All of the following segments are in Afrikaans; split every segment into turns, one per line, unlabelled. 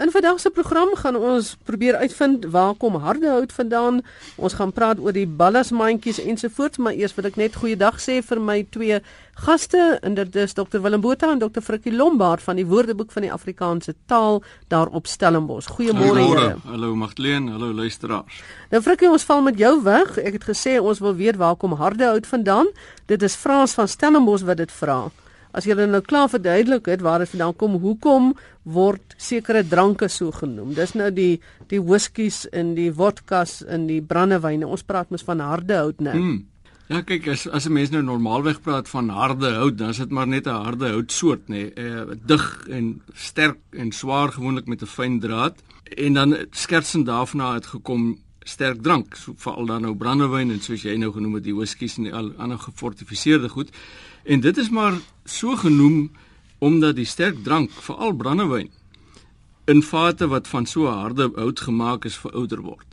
In vandag se program gaan ons probeer uitvind waar kom harde hout vandaan. Ons gaan praat oor die ballasmandjies ensovoorts, maar eers wil ek net goeiedag sê vir my twee gaste, is Dr Willem Botha en Dr Frikkie Lombard van die Woordeboek van die Afrikaanse taal daar op Stellenbosch. Goeiemôre julle.
Hallo Magdleen, hallo luisteraars.
Nou Frikkie, ons val met jou weg. Ek het gesê ons wil weet waar kom harde hout vandaan. Dit is Frans van Stellenbosch wat dit vra. As jy nou klaar verduidelik het waar dit vandaan kom, hoekom word sekere dranke so genoem? Dis nou die die whiskies en die vodkas en die brandewyne. Ons praat mos van harde hout nou. Hmm.
Ja, kyk as as 'n mens nou normaalweg praat van harde hout, dan is dit maar net 'n harde houtsoort, nê, nee. uh, dig en sterk en swaar gewoonlik met 'n fyn draad. En dan skertsend daarna het gekom sterk drank, so veral dan nou brandewyn en soos jy nou genoem het die whiskies en die al ander gefortifiseerde goed. En dit is maar so genoem omdat die sterk drank, veral brandewyn, in vate wat van so harde hout gemaak is verouder word.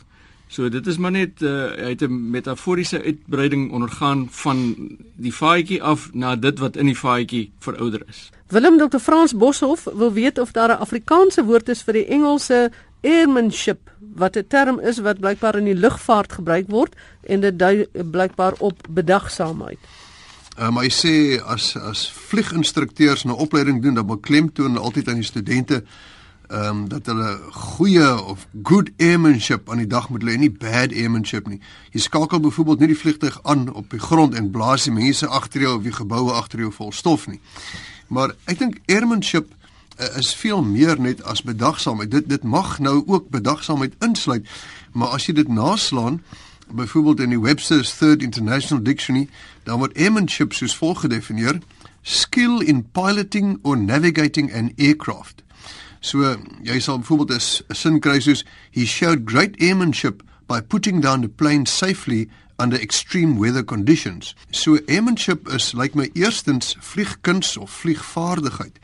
So dit is maar net uh, hy het 'n metaforiese uitbreiding ondergaan van die faaitjie af na dit wat in die faaitjie verouder is.
Willem Dr. Frans Boshoff wil weet of daar 'n Afrikaanse woord is vir die Engelse airmanship wat 'n term is wat blykbaar in die lugvaart gebruik word en dit dui blykbaar op bedagsaamheid.
Uh, maar hy sê as as vlieginstrukteurs 'n opleiding doen, dan beklemtoon hulle altyd aan die studente ehm um, dat hulle goeie of good airmanship aan die dag moet lê en nie bad airmanship nie. Jy skakel byvoorbeeld nie die vliegtuig aan op die grond en blaas die mense agter jou of die geboue agter jou vol stof nie. Maar ek dink airmanship uh, is veel meer net as bedagsaamheid. Dit dit mag nou ook bedagsaamheid insluit, maar as jy dit naslaan byvoorbeeld in die Webster's Third International Dictionary, dan word airmanship soos volg gedefinieer: skill in piloting or navigating an aircraft. So jy sal byvoorbeeld 'n sin kry soos he showed great airmanship by putting down the plane safely under extreme weather conditions. So airmanship is lyk like my eerstens vliegkuns of vliegvaardigheid.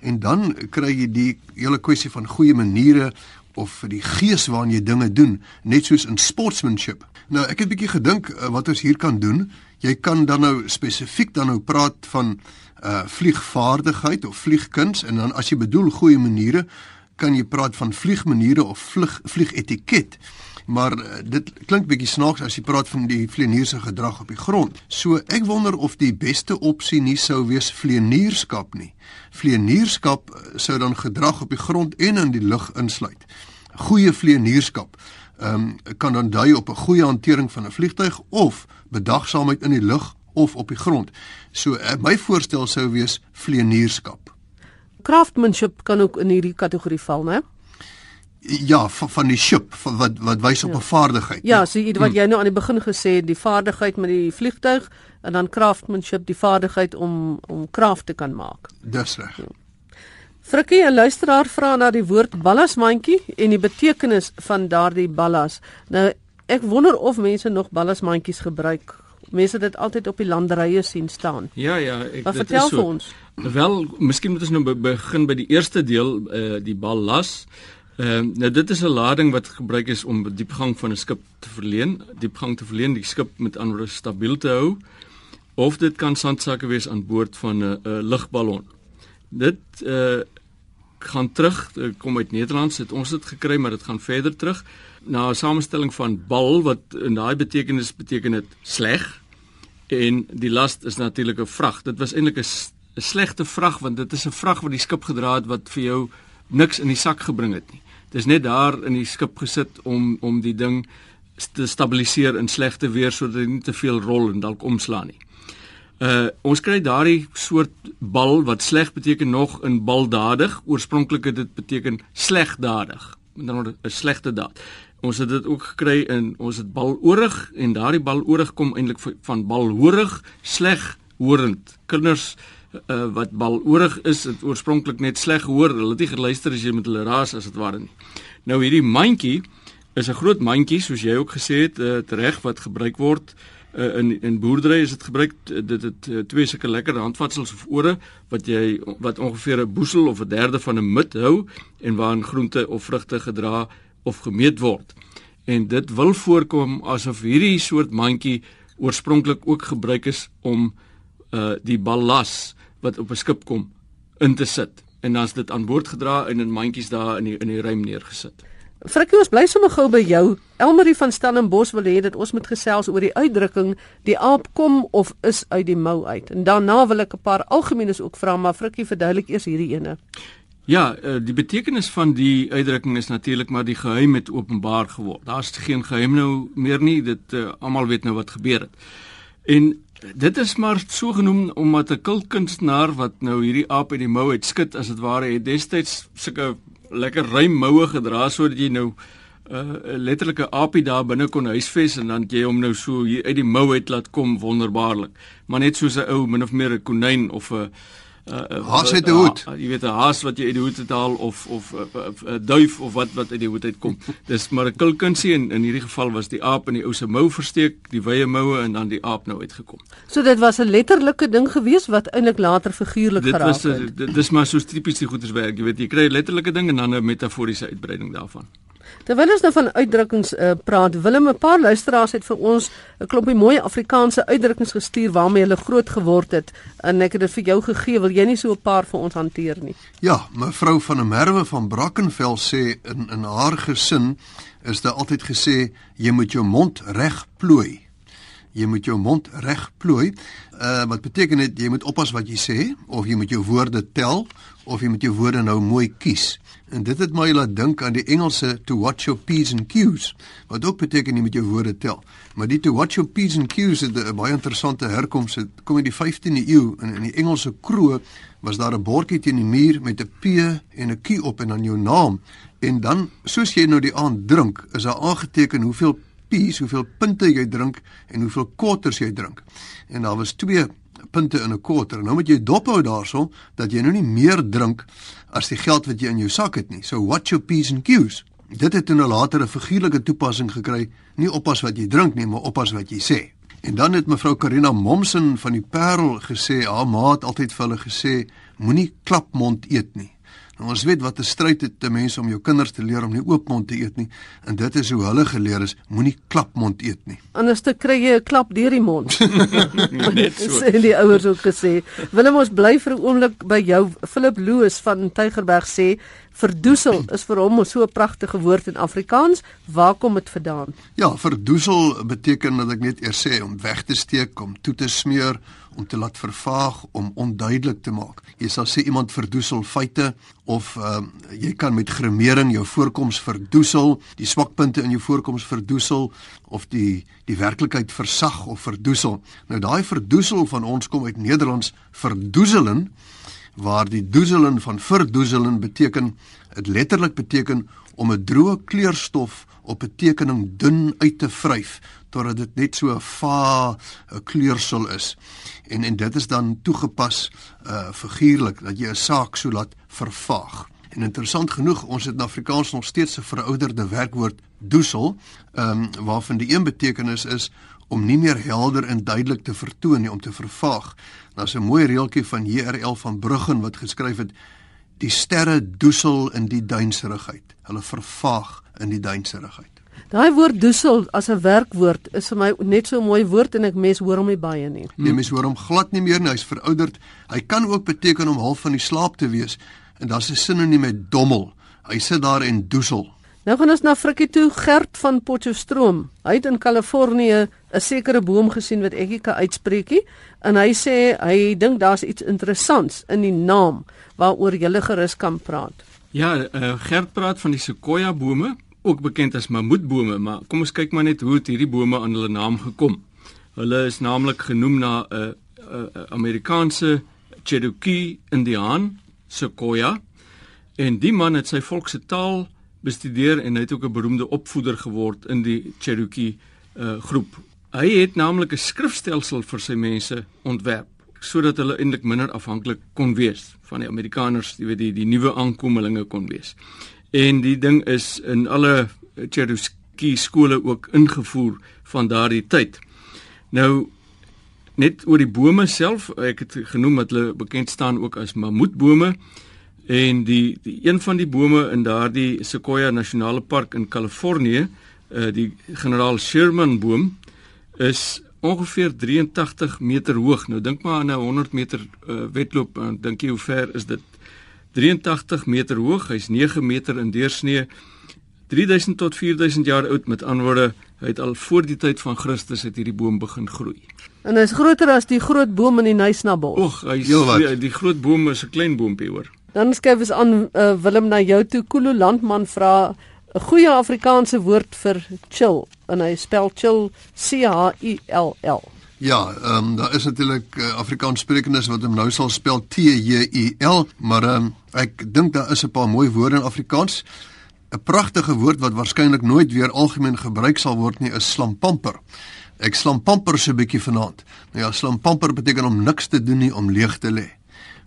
En dan kry jy die hele kwessie van goeie maniere of vir die gees waarin jy dinge doen, net soos in sportsmanship. Nou, ek het 'n bietjie gedink uh, wat ons hier kan doen. Jy kan dan nou spesifiek dan nou praat van uh vliegvaardigheid of vliegkuns en dan as jy bedoel goeie maniere, kan jy praat van vliegmaniere of vlieg vliegetiket maar uh, dit klink bietjie snaaks as jy praat van die vlieënierse gedrag op die grond. So ek wonder of die beste opsie nie sou wees vlieënierskap nie. Vlieënierskap sou dan gedrag op die grond en in die lug insluit. Goeie vlieënierskap um, kan dan dui op 'n goeie hantering van 'n vliegtyg of bedagsaamheid in die lug of op die grond. So uh, my voorstel sou wees vlieënierskap.
Craftsmanship kan ook in hierdie kategorie val, né?
Ja, van, van die ship van wat wat wys op 'n ja. vaardigheid.
Ja, so iets wat hm. jy nou aan die begin gesê het, die vaardigheid met die vliegtuig en dan craftsmanship, die vaardigheid om om kraft te kan maak.
Dis reg. Ja.
Frikkie, 'n luisteraar vra na die woord ballasmandjie en die betekenis van daardie ballas. Nou, ek wonder of mense nog ballasmandjies gebruik. Mense dit altyd op die landerye sien staan.
Ja, ja, ek
Wat dit is so. Vir ons.
Wel, miskien moet ons nou begin by die eerste deel, uh, die ballas. Ehm uh, nou dit is 'n lading wat gebruik is om diepgang van 'n skip te verleen, diepgang te verleen, die skip met ander stabiel te hou. Of dit kan sandsakke wees aan boord van 'n lugballon. Dit uh gaan terug, kom uit Nederland, het ons dit gekry, maar dit gaan verder terug na 'n samestelling van bal wat in daai betekenis beteken dit sleg en die last is natuurlik 'n vrag. Dit was eintlik 'n slegte vrag want dit is 'n vrag wat die skip gedra het wat vir jou niks in die sak gebring het nie. Dis net daar in die skip gesit om om die ding te stabiliseer in slegte weer sodat dit nie te veel rol en dalk omslaan nie. Uh ons kry daardie soort bal wat sleg beteken nog in baldadig. Oorspronklik het dit beteken slegdadig. Met ander woorde 'n slegte daad. Ons het dit ook gekry in ons het baloorig en daardie baloorig kom eintlik van balhoorig, sleg horend. Kinders uh, wat baloorig is, het oorspronklik net sleg gehoor. Hulle het nie geluister as jy met hulle raas as dit ware nie. Nou hierdie mandjie is 'n groot mandjie soos jy ook gesê het, uh, reg wat gebruik word uh, in in boerdery is dit gebruik dit het uh, twee sulke lekker handvatsels of ore wat jy wat ongeveer 'n boesel of 'n derde van 'n mut hou en waarin groente of vrugte gedra of gemeet word. En dit wil voorkom asof hierdie soort mandjie oorspronklik ook gebruik is om uh die ballas wat op 'n skip kom in te sit. en dan's dit aan boord gedra en in mandjies daar in die in die ruim neergesit.
Frikkie ons bly sommer gou by jou. Elmarie van Stellenbosch wil hê dat ons moet gesels oor die uitdrukking die aap kom of is uit die mou uit. En daarna wil ek 'n paar algemenes ook vra, maar Frikkie verduidelik eers hierdie ene.
Ja, eh, die betekenis van die uitdrukking is natuurlik maar die geheim het openbaar geword. Daar's geen geheim nou meer nie. Dit uh, almal weet nou wat gebeur het. En dit is maar so genoem omdat 'n kulkunstenaar wat nou hierdie aap uit die mou uit skud as dit ware het destyds sulke lekker ruim moue gedra sodat jy nou 'n uh, letterlike aapie daar binne kon huisves en dan jy hom nou so hier uit die mou uit laat kom wonderbaarlik. Maar net soos 'n ou min of meer 'n konyn of 'n
uh, haas uit die hoed.
Uh, jy weet 'n haas wat jy uit die hoed het haal of of 'n uh, uh, duif of wat wat uit die hoed uitkom. Dis maar 'n kulkunsie en in hierdie geval was die aap in die ou se mou versteek, die wye moue en dan die aap nou uitgekom.
So dit was 'n letterlike ding gewees wat eintlik later figuurlik geraak
het. Dit was dit, dis maar so tipies die goederswerk, jy weet jy kry 'n letterlike ding en dan 'n metaforiese uitbreiding daarvan.
Terwyl ons nou van uitdrukkings uh, praat, Willem 'n paar luisteraars het vir ons 'n klompie mooi Afrikaanse uitdrukkings gestuur waarmee hulle groot geword het en ek het dit vir jou gegee. Wil jy nie so 'n paar vir ons hanteer nie?
Ja, mevrou van der Merwe van Brackenfell sê in in haar gesin is daar altyd gesê jy moet jou mond reg plooi. Jy moet jou mond reg plooi. Uh wat beteken dit jy moet oppas wat jy sê of jy moet jou woorde tel of jy moet jou woorde nou mooi kies. En dit het my laat dink aan die Engelse to watch your p's and q's, wat ook beteken jy moet jou woorde tel. Maar die to watch your p's and q's het 'n baie interessante herkoms. Dit kom in die 15de eeu en in die Engelse kroeg was daar 'n bordjie teen die muur met 'n p en 'n q op en dan jou naam. En dan soos jy nou die aand drink, is daar aangeteken hoeveel p's, hoeveel punte jy drink en hoeveel quarters jy drink. En daar was twee punte in 'n quarter. Nou moet jy dophou daarso dat jy nou nie meer drink as die geld wat jy in jou sak het nie. So watch your P's and Q's. Dit het in 'n latere figuurlike toepassing gekry, nie oppas wat jy drink nie, maar oppas wat jy sê. En dan het mevrou Karina Momsen van die Parel gesê, haar ma het altyd vir hulle gesê, moenie klapmond eet nie. Nou ons weet wat 'n stryd het te mense om jou kinders te leer om nie oopmond te eet nie en dit is hoe hulle geleer is moenie klapmond eet nie.
Anders te kry jy 'n klap deur die mond. Net so. Sê die ouers ook gesê. Willem ons bly vir 'n oomblik by jou Philip Loos van Tygerberg sê verdoesel is vir hom so 'n pragtige woord in Afrikaans. Waar kom dit vandaan?
Ja, verdoesel beteken dat ek net eers sê om weg te steek, om toe te smeer, om te laat vervaag, om onduidelik te maak. Jy sal sê iemand verdoesel feite of uh, jy kan met gremering jou voorkoms verdoesel, die swakpunte in jou voorkoms verdoesel of die die werklikheid versag of verdoesel. Nou daai verdoesel van ons kom uit Nederlands verdoeselen waar die doeselen van verdoeselen beteken dit letterlik beteken om 'n droë kleurstof op 'n tekening dun uit te vryf totdat dit net so 'n va 'n kleursel is. En en dit is dan toegepas uh figuurlik dat jy 'n saak so laat vervaag. En interessant genoeg, ons het in Afrikaans nog steeds 'n verouderde werkwoord doesel, ehm um, waarvan die een betekenis is om nie meer helder en duidelik te vertoon nie, om te vervaag. Daar's 'n mooi reeltjie van JRL van Bruggen wat geskryf het: Die sterre doesel in die duinserigheid. Hulle vervaag in die duinserigheid.
Daai woord doesel as 'n werkwoord is vir my net so 'n mooi woord en ek mes hoor hom nie baie nie.
Nee, mens hoor hom glad nie meer nie. Hy's verouderd. Hy kan ook beteken om half van die slaap te wees en daar's 'n sinoniem met dommel. Hy sit daar en doesel.
Nou gaan ons na Frikkie toe, Gert van Potchefstroom. Hy het in Kalifornië 'n sekere boom gesien wat ek nie kan uitspreek nie en hy sê hy dink daar's iets interessants in die naam waaroor jy gerus kan praat.
Ja, uh, Gert praat van die sequoia bome, ook bekend as mammoetbome, maar kom ons kyk maar net hoe het hierdie bome aan hulle naam gekom. Hulle is naamlik genoem na 'n uh, uh, Amerikaanse Cherokee Indiaan, sequoia. En die man het sy volk se taal bestudeer en hy het ook 'n beroemde opvoeder geword in die Cherokee uh, groep Hy het naamlik 'n skrifstelsel vir sy mense ontwerp sodat hulle eintlik minder afhanklik kon wees van die Amerikaners, jy weet die die nuwe aankommelinge kon wees. En die ding is in alle Cherokee skole ook ingevoer van daardie tyd. Nou net oor die bome self, ek het genoem dat hulle bekend staan ook as mammoetbome en die die een van die bome in daardie Sequoia Nasionale Park in Kalifornië, uh, die generaal Sherman boom is ongeveer 83 meter hoog. Nou dink maar aan 'n 100 meter uh, wedloop, uh, dink jy hoe ver is dit? 83 meter hoog, hy's 9 meter in deursnee. 3000 tot 4000 jaar oud met antwoorde, hy het al voor die tyd van Christus het hierdie boom begin groei.
En hy's groter as die groot boom in die Nysnabos.
Hy's
Heelwat.
die, die groot boom is 'n klein boompie hoor.
Dan skuif ons aan uh, Willem na jou toe. Kulu Landman vra 'n goeie Afrikaanse woord vir chill en hy spel chill C H I L L.
Ja, ehm um, daar is natuurlik uh, Afrikaans sprekendes wat hom nou sal spel T J I L, maar ehm um, ek dink daar is 'n paar mooi woorde in Afrikaans. 'n Pragtige woord wat waarskynlik nooit weer algemeen gebruik sal word nie is slampamper. Ek slampamper so 'n bietjie vanaand. Nou ja, slampamper beteken om niks te doen nie, om leeg te lê.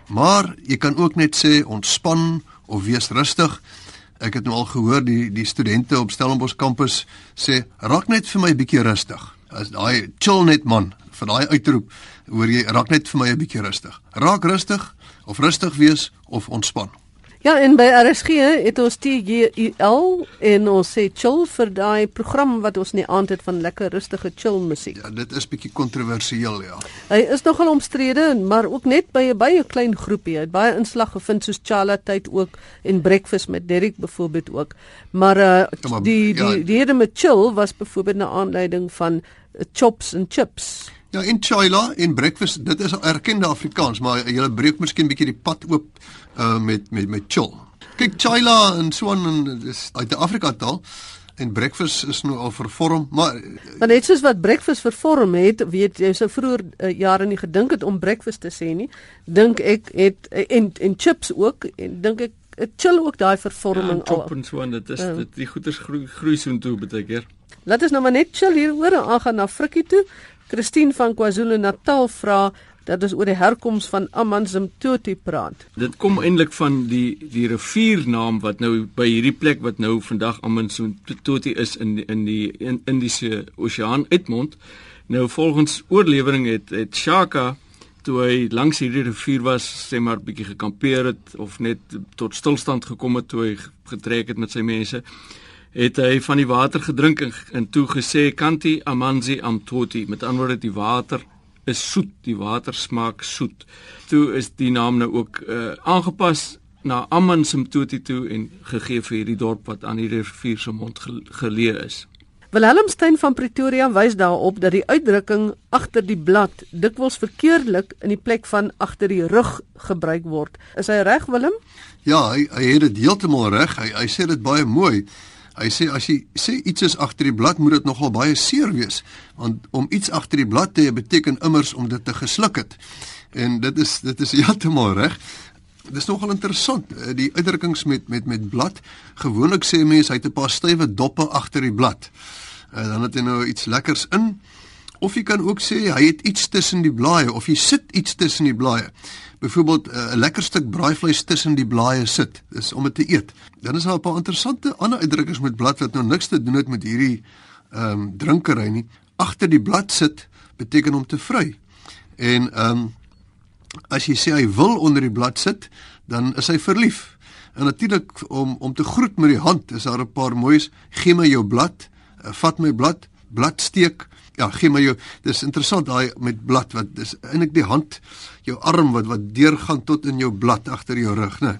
Maar jy kan ook net sê ontspan of wees rustig. Ek het nou al gehoor die die studente op Stellenbosch kampus sê raak net vir my 'n bietjie rustig. As daai chill net man vir daai uitroep, hoor jy raak net vir my 'n bietjie rustig. Raak rustig of rustig wees of ontspan.
Ja, en by RSG het ons T J I L en ons sê chill vir daai program wat ons in die aand het van lekker rustige chill musiek.
Ja, dit is bietjie kontroversieel ja.
Hy is nogal omstrede, maar ook net by 'n baie klein groepie. Hy het baie inslag gevind soos Chala tyd ook en Breakfast met Derek byvoorbeeld ook. Maar uh
Ja, maar-
die
ja.
die die hele met chill was byvoorbeeld 'n aanleiding van uh, chops en chips.
Ja, in Chila en breakfast, dit is erkende Afrikaans, maar jy breek miskien bietjie die pad oop uh met met met chill. Kyk, Chila en so aan en dis uit 'n Afrika taal en breakfast is nou al vervorm, maar eh,
Maar net soos wat breakfast vervorm het, weet jy sou vroeër uh, jare nie gedink het om breakfast te sê nie. Dink ek het en en chips ook en dink ek chill ook daai
Ja,
vervorming
en
al.
chop en so en dit is
Ja.
dit die goeders groei groei soontoe baie keer.
Laat ons nou maar net chill hieroor en aangaan na Frikkie toe. Christine van KwaZulu-Natal vra dat ons oor die herkoms van Amanzimtoti praat.
Dit kom eintlik van die die riviernaam wat nou by hierdie plek wat nou vandag Amanzimtoti is in die, in die in, Indiese Oseaan uitmond. Nou volgens oorlewering het het Shaka toe hy langs hierdie rivier was, sê maar bietjie gekampeer het of net tot stilstand gekom het toe hy getrek het met sy mense, het hy van die water gedrink en, en toe gesê kanti amanzi amtoti met ander woorde die water is soet, die water smaak soet. Toe is die naam nou ook uh, aangepas na Amansimtoti toe en gegee vir hierdie dorp wat aan hierdie rivier se mond gel- geleë is.
Wilhelmstein van Pretoria wys daarop dat die uitdrukking agter die blad dikwels verkeerdelik in die plek van agter die rug gebruik word. Is hy reg Willem?
ja, hy hy het dit heeltemal reg. Hy hy sê dit baie mooi. Hy sê as jy sê iets is agter die blad, moet dit nogal baie seer wees, want om iets agter die blad te hê beteken immers om dit te gesluk het. En dit is dit is heeltemal reg. Dis nogal interessant, eh, die uitdrukkings met met met blad. Gewoonlik sê mense hy het 'n paar stywe doppe agter die blad. En dan het hy nou iets lekkers in. Of jy kan ook sê hy het iets tussen die blaaie of jy sit iets tussen die blaaie. Byvoorbeeld eh, 'n lekker stuk braaivleis tussen die blaaie sit, dis om dit te eet. Dan is daar 'n paar interessante ander uitdrukkings met blad wat nou niks te doen het met hierdie ehm um, drinkery nie. Agter die blad sit beteken om te vry. En ehm um, as jy sê hy wil onder die blad sit, dan is hy verlief. En natuurlik om om te groet met die hand, is daar 'n paar mooies, gee my jou blad, uh, vat my blad, bladsteek. Ja, gee my jou. Dis interessant daai met blad wat dis eintlik die hand, jou arm wat wat deurgaan tot in jou blad agter jou rug, né?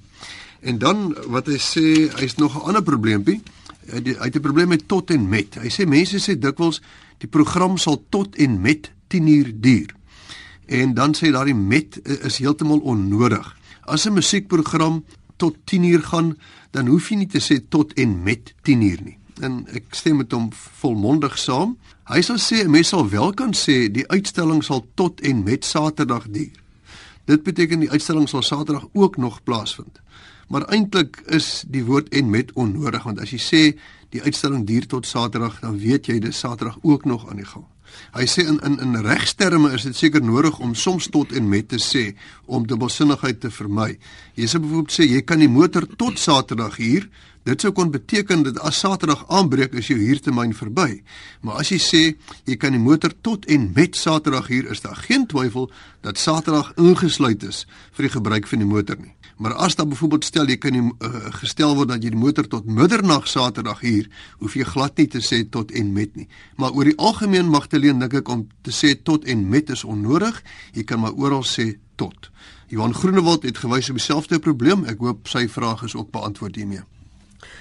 En dan wat hy sê, hy's nog 'n ander probleempie. Hy die- hy het 'n probleem met tot en met. Hy sê mense sê dikwels die program sal tot en met 10 uur duur. En dan sê daardie met is heeltemal onnodig. As 'n musiekprogram tot 10 uur gaan, dan hoef jy nie te sê tot en met 10 uur nie. En ek stem met hom volmondig saam. Hy sal sê 'n mens sal wel kan sê die uitstalling sal tot en met Saterdag duur. Dit beteken die uitstalling sal Saterdag ook nog plaasvind. Maar eintlik is die woord en met onnodig want as jy sê die uitstalling duur tot Saterdag, dan weet jy dis Saterdag ook nog aan die gang. Hy sê in in in regsterme is dit seker nodig om soms tot en met te sê om dubbelsinnigheid te vermy. Jy sê byvoorbeeld sê jy kan die motor tot Saterdag huur. Dit sou kon beteken dat as Saterdag aanbreek is jou huurtermyn verby. Maar as jy sê jy kan die motor tot en met Saterdag huur, is daar geen twyfel dat Saterdag ingesluit is vir die gebruik van die motor nie. Maar as daar byvoorbeeld stel jy kan die, uh, gestel word dat jy die motor tot middernag Saterdag huur, hoef jy glad nie te sê tot en met nie. Maar oor die algemeen Magdalene dink ek om te sê tot en met is onnodig. Jy kan maar oral sê tot. Johan Groenewald het gewys op dieselfde probleem. Ek hoop sy vraag is ook beantwoord hiermee.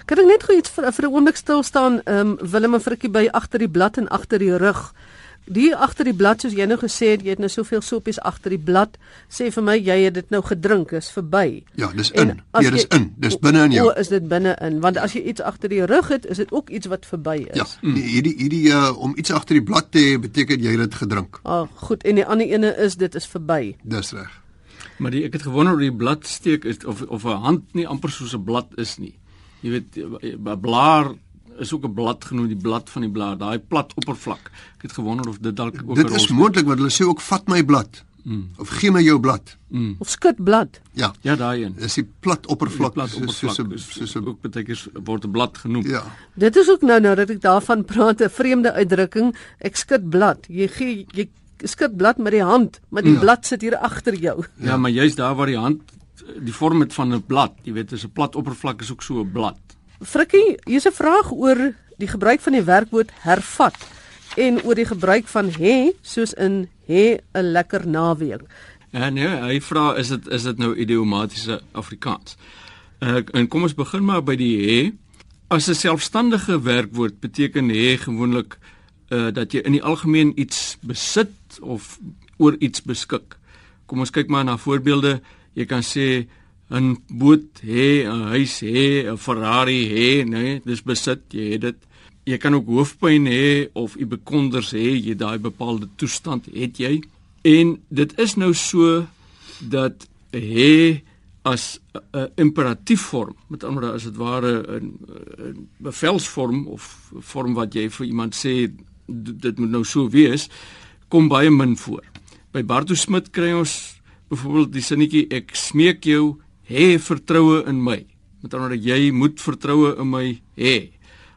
Kan ek net gou iets vir vir 'n oomblik stil staan, ehm um, Willem en Frikkie by agter die blad en agter die rug. Die agter die blad soos jy nou gesê het, jy het nou soveel soppies agter die blad. Sê vir my jy het dit nou gedrink, is verby.
Ja, dis in. Nee, dis in. Dis binne in jou.
O, is dit binne in? Want as jy iets agter die rug het, is dit ook iets wat verby is.
Ja, mm. hierdie hierdie uh, om iets agter die blad te hê beteken jy het dit gedrink.
Ah, goed. En die ander ene is dit is verby.
Dis reg.
Maar die, ek het gewonder oor die bladsteek is of of 'n hand nie amper soos 'n blad is nie. Jy weet 'n blaar is ook 'n blad genoem die blad van die blaar, daai plat oppervlak. Ek het gewonder of dit dalk ook 'n
Dit is moontlik want hulle sê ook vat my blad. Mm. Of gee my jou blad.
Mm.
Of skud blad.
Ja.
Ja, daai een.
Dis die plat oppervlak,
Die plat oppervlak
soos 'n
is-
soos 'n
ook baie keer word 'n blad genoem.
ja.
Dit is ook nou nou dat ek daarvan praat 'n vreemde uitdrukking. Ek skud blad. Jy gee jy skud blad met die hand, maar die
Ja.
blad sit hier agter jou.
Ja, maar juist daar waar die hand die vorm het van 'n blad, jy weet, is 'n plat oppervlak is ook so 'n blad.
Frikkie, hier's 'n vraag oor die gebruik van die werkwoord hervat en oor die gebruik van hê soos in hê 'n lekker naweek.
En nee, hy vra is dit is dit nou idiomatiese Afrikaans. Uh, en kom ons begin maar by die hê. As 'n selfstandige werkwoord beteken hê gewoonlik uh dat jy in die algemeen iets besit of oor iets beskik. Kom ons kyk maar na voorbeelde. Jy kan sê 'n boot hê, 'n huis hê, 'n Ferrari hê, nee, dis besit, jy het dit. Jy kan ook hoofpyn hê of u bekonders hê, jy daai bepaalde toestand het jy. En dit is nou so dat hê as 'n imperatief vorm, met ander woorde as dit ware 'n bevelsvorm of vorm wat jy vir iemand sê dit moet nou so wees, kom baie min voor. By Bartu Smit kry ons byvoorbeeld die sinnetjie ek smeek jou hê vertroue in my. Met ander woorde jy moet vertroue in my hê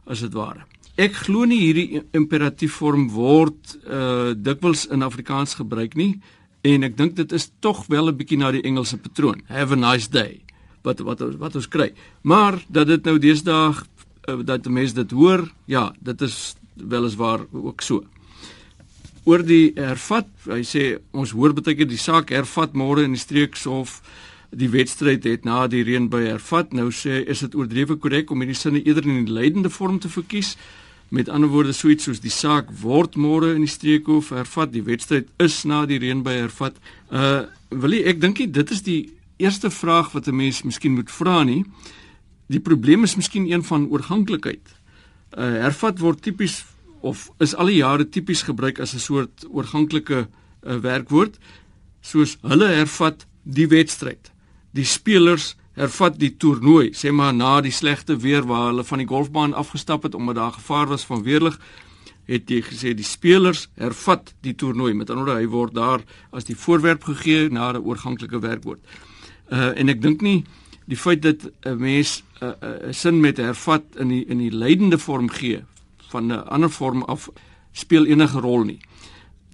as dit ware. Ek glo nie hierdie imperatief vorm word uh dikwels in Afrikaans gebruik nie en ek dink dit is tog wel 'n bietjie na die Engelse patroon. Have a nice day. Wat wat wat ons kry. Maar dat dit nou deesdae uh, dat mense dit hoor, ja, dit is weliswaar ook so. Oor die hervat, hy sê ons hoor baie keer die saak hervat môre in die streekshof die wedstryd het na die reën by hervat. Nou sê is dit oordrewe korrek om hierdie sinne eerder in die leidende vorm te verkies. Met ander woorde so iets soos die saak word môre in die streekhof hervat, die wedstryd is na die reën by hervat. Uh wil jy ek dink dit is die eerste vraag wat 'n mens miskien moet vra nie. Die probleem is miskien een van oorganklikheid. Uh hervat word tipies of is al die jare tipies gebruik as 'n soort oorganklike uh, werkwoord soos hulle hervat die wedstryd. Die spelers hervat die toernooi, sê maar na die slegte weer waar hulle van die golfbaan afgestap het omdat daar gevaar was van weerlig, het jy gesê die spelers hervat die toernooi. Met ander woorde, hy word daar as die voorwerp gegee na 'n oorganklike werkwoord. Uh en ek dink nie die feit dat 'n mens 'n uh, uh, sin met hervat in die in die leidende vorm gee van 'n ander vorm af speel enige rol nie.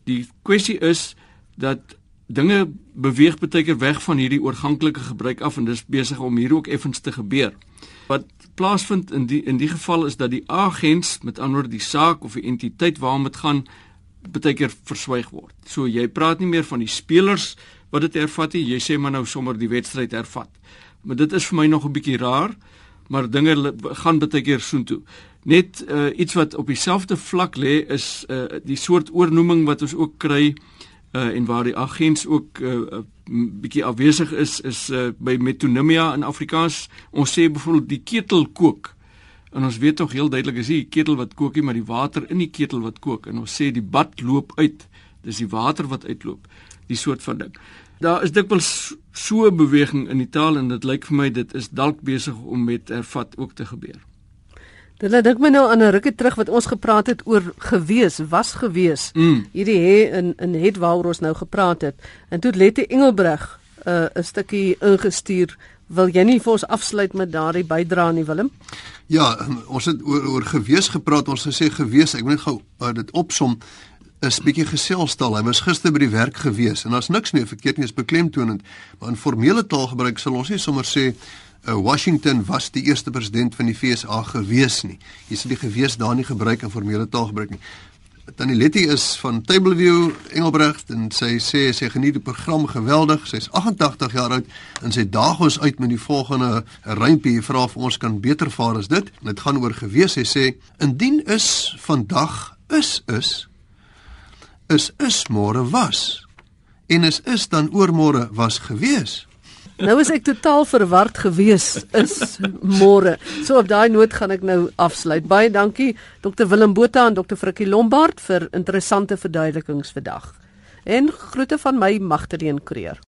Die kwessie is dat dinge beweeg baie keer weg van hierdie oorganklike gebruik af en dis besig om hier ook effens te gebeur. Wat plaasvind in die in die geval is dat die agens met ander woorde die saak of die entiteit waarom dit gaan baie keer verswyg word. So jy praat nie meer van die spelers wat dit hervat nie, jy sê maar nou sommer die wedstryd hervat. Maar dit is vir my nog 'n bietjie raar, maar dinge gaan baie keer soontoe. Net uh, iets wat op dieselfde vlak lê is uh, die soort oornoeming wat ons ook kry uh, en waar die agents ook 'n uh, bietjie afwesig is is uh, by metonymia in Afrikaans. Ons sê byvoorbeeld die ketel kook. En ons weet tog heel duidelik is nie die ketel wat kook nie, maar die water in die ketel wat kook. En ons sê die bad loop uit. Dis die water wat uitloop. Die soort van ding. Daar is dikwels so 'n beweging in die taal en dit lyk vir my dit is dalk besig om met ervat ook te gebeur.
Dit laat dink my nou aan 'n rukkie terug wat ons gepraat het oor gewees, was gewees.
Mm.
Hierdie hè in in het waaroor ons nou gepraat het. En toe Lette Engelbreg 'n uh, 'n stukkie ingestuur. Wil jy nie vir ons afsluit met daardie bydrae nie, Willem?
Ja, ons het oor oor gewees gepraat. Ons gesê gewees, ek moet net gou uh, dit opsom is bietjie geselstal. Hy was gister by die werk gewees en daar's niks meer verkeerd nie, is beklemtoonend. Maar in formele taalgebruik sal ons nie sommer sê uh, Washington was die eerste president van die FSA gewees nie. Jy sal die gewees daar nie gebruik in formele taalgebruik nie. Tannie Letty is van Tableview Engelbrecht en sy sê sy geniet die program geweldig. Sy's 88 jaar oud en sy daag ons uit met die volgende rympie. Vra of ons kan beter vaar as dit. Dit gaan oor gewees. Sy sê: "Indien is vandag is is is is môre was en is is dan oormôre was gewees."
Nou is ek totaal verward gewees is môre. So op daai noot gaan ek nou afsluit. Baie dankie Dr Willem Botha en Dr Frikkie Lombard vir interessante verduidelikings vandag. En groete van my Magtleen Kreer.